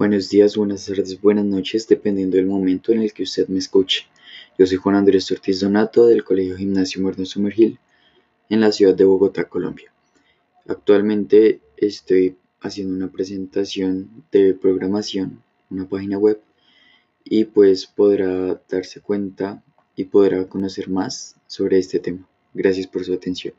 Buenos días, buenas tardes, buenas noches, dependiendo del momento en el que usted me escuche. Yo soy Juan Andrés Ortiz Donato del Colegio Gimnasio Muerto Sumergil en la ciudad de Bogotá, Colombia. Actualmente estoy haciendo una presentación de programación, una página web, y pues podrá darse cuenta y podrá conocer más sobre este tema. Gracias por su atención.